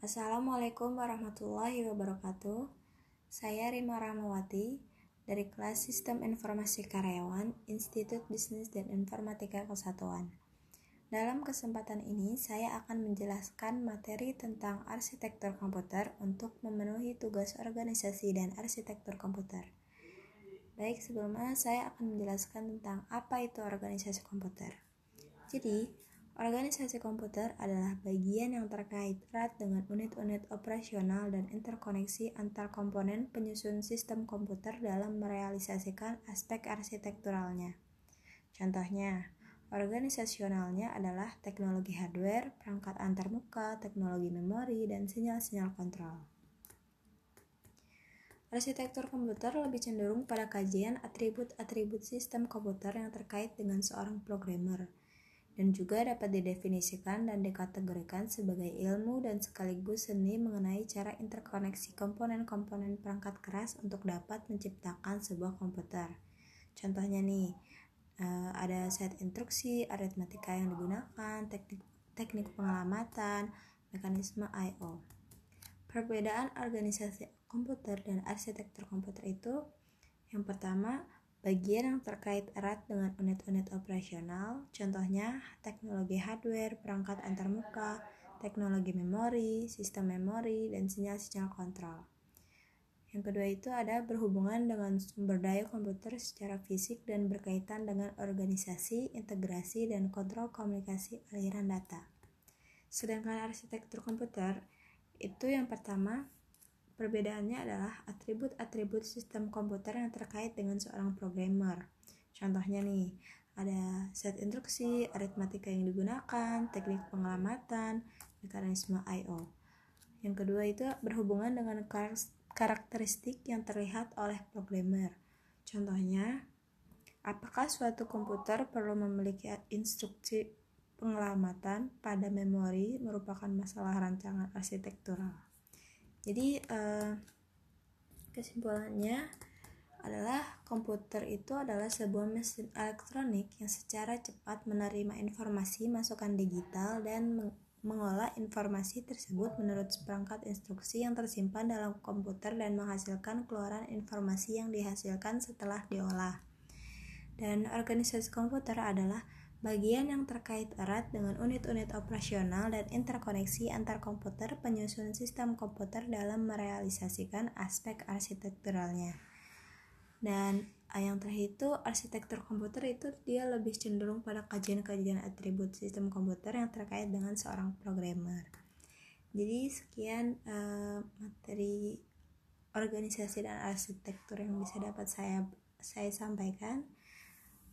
Assalamualaikum warahmatullahi wabarakatuh. Saya Rima Rahmawati dari kelas Sistem Informasi Karyawan Institut Bisnis dan Informatika Kesatuan. Dalam kesempatan ini, saya akan menjelaskan materi tentang arsitektur komputer untuk memenuhi tugas organisasi dan arsitektur komputer. Baik, sebelumnya saya akan menjelaskan tentang apa itu organisasi komputer. Jadi, organisasi komputer adalah bagian yang terkait erat dengan unit-unit operasional dan interkoneksi antar komponen penyusun sistem komputer dalam merealisasikan aspek arsitekturalnya. Contohnya, organisasionalnya adalah teknologi hardware, perangkat antarmuka, teknologi memori, dan sinyal-sinyal kontrol. Arsitektur komputer lebih cenderung pada kajian atribut-atribut sistem komputer yang terkait dengan seorang programmer dan juga dapat didefinisikan dan dikategorikan sebagai ilmu dan sekaligus seni mengenai cara interkoneksi komponen-komponen perangkat keras untuk dapat menciptakan sebuah komputer. Contohnya nih, eh, ada set instruksi, aritmatika yang digunakan, teknik teknik pengamatan, mekanisme I/O. Perbedaan organisasi komputer dan arsitektur komputer itu yang pertama Bagian yang terkait erat dengan unit-unit operasional, contohnya teknologi hardware, perangkat antarmuka, teknologi memori, sistem memori, dan sinyal-sinyal kontrol. Yang kedua itu ada berhubungan dengan sumber daya komputer secara fisik dan berkaitan dengan organisasi, integrasi, dan kontrol komunikasi aliran data. Sedangkan arsitektur komputer itu yang pertama Perbedaannya adalah atribut-atribut sistem komputer yang terkait dengan seorang programmer. Contohnya nih, ada set instruksi, aritmatika yang digunakan, teknik pengamatan, mekanisme I/O. Yang kedua itu berhubungan dengan karakteristik yang terlihat oleh programmer. Contohnya, apakah suatu komputer perlu memiliki instruksi pengelamatan pada memori merupakan masalah rancangan arsitektural. Jadi uh, kesimpulannya adalah komputer itu adalah sebuah mesin elektronik yang secara cepat menerima informasi masukan digital dan mengolah informasi tersebut menurut seperangkat instruksi yang tersimpan dalam komputer dan menghasilkan keluaran informasi yang dihasilkan setelah diolah. Dan organisasi komputer adalah bagian yang terkait erat dengan unit-unit operasional dan interkoneksi antar komputer penyusun sistem komputer dalam merealisasikan aspek arsitekturalnya. Dan yang terakhir itu arsitektur komputer itu dia lebih cenderung pada kajian-kajian atribut sistem komputer yang terkait dengan seorang programmer. Jadi sekian uh, materi organisasi dan arsitektur yang bisa dapat saya saya sampaikan.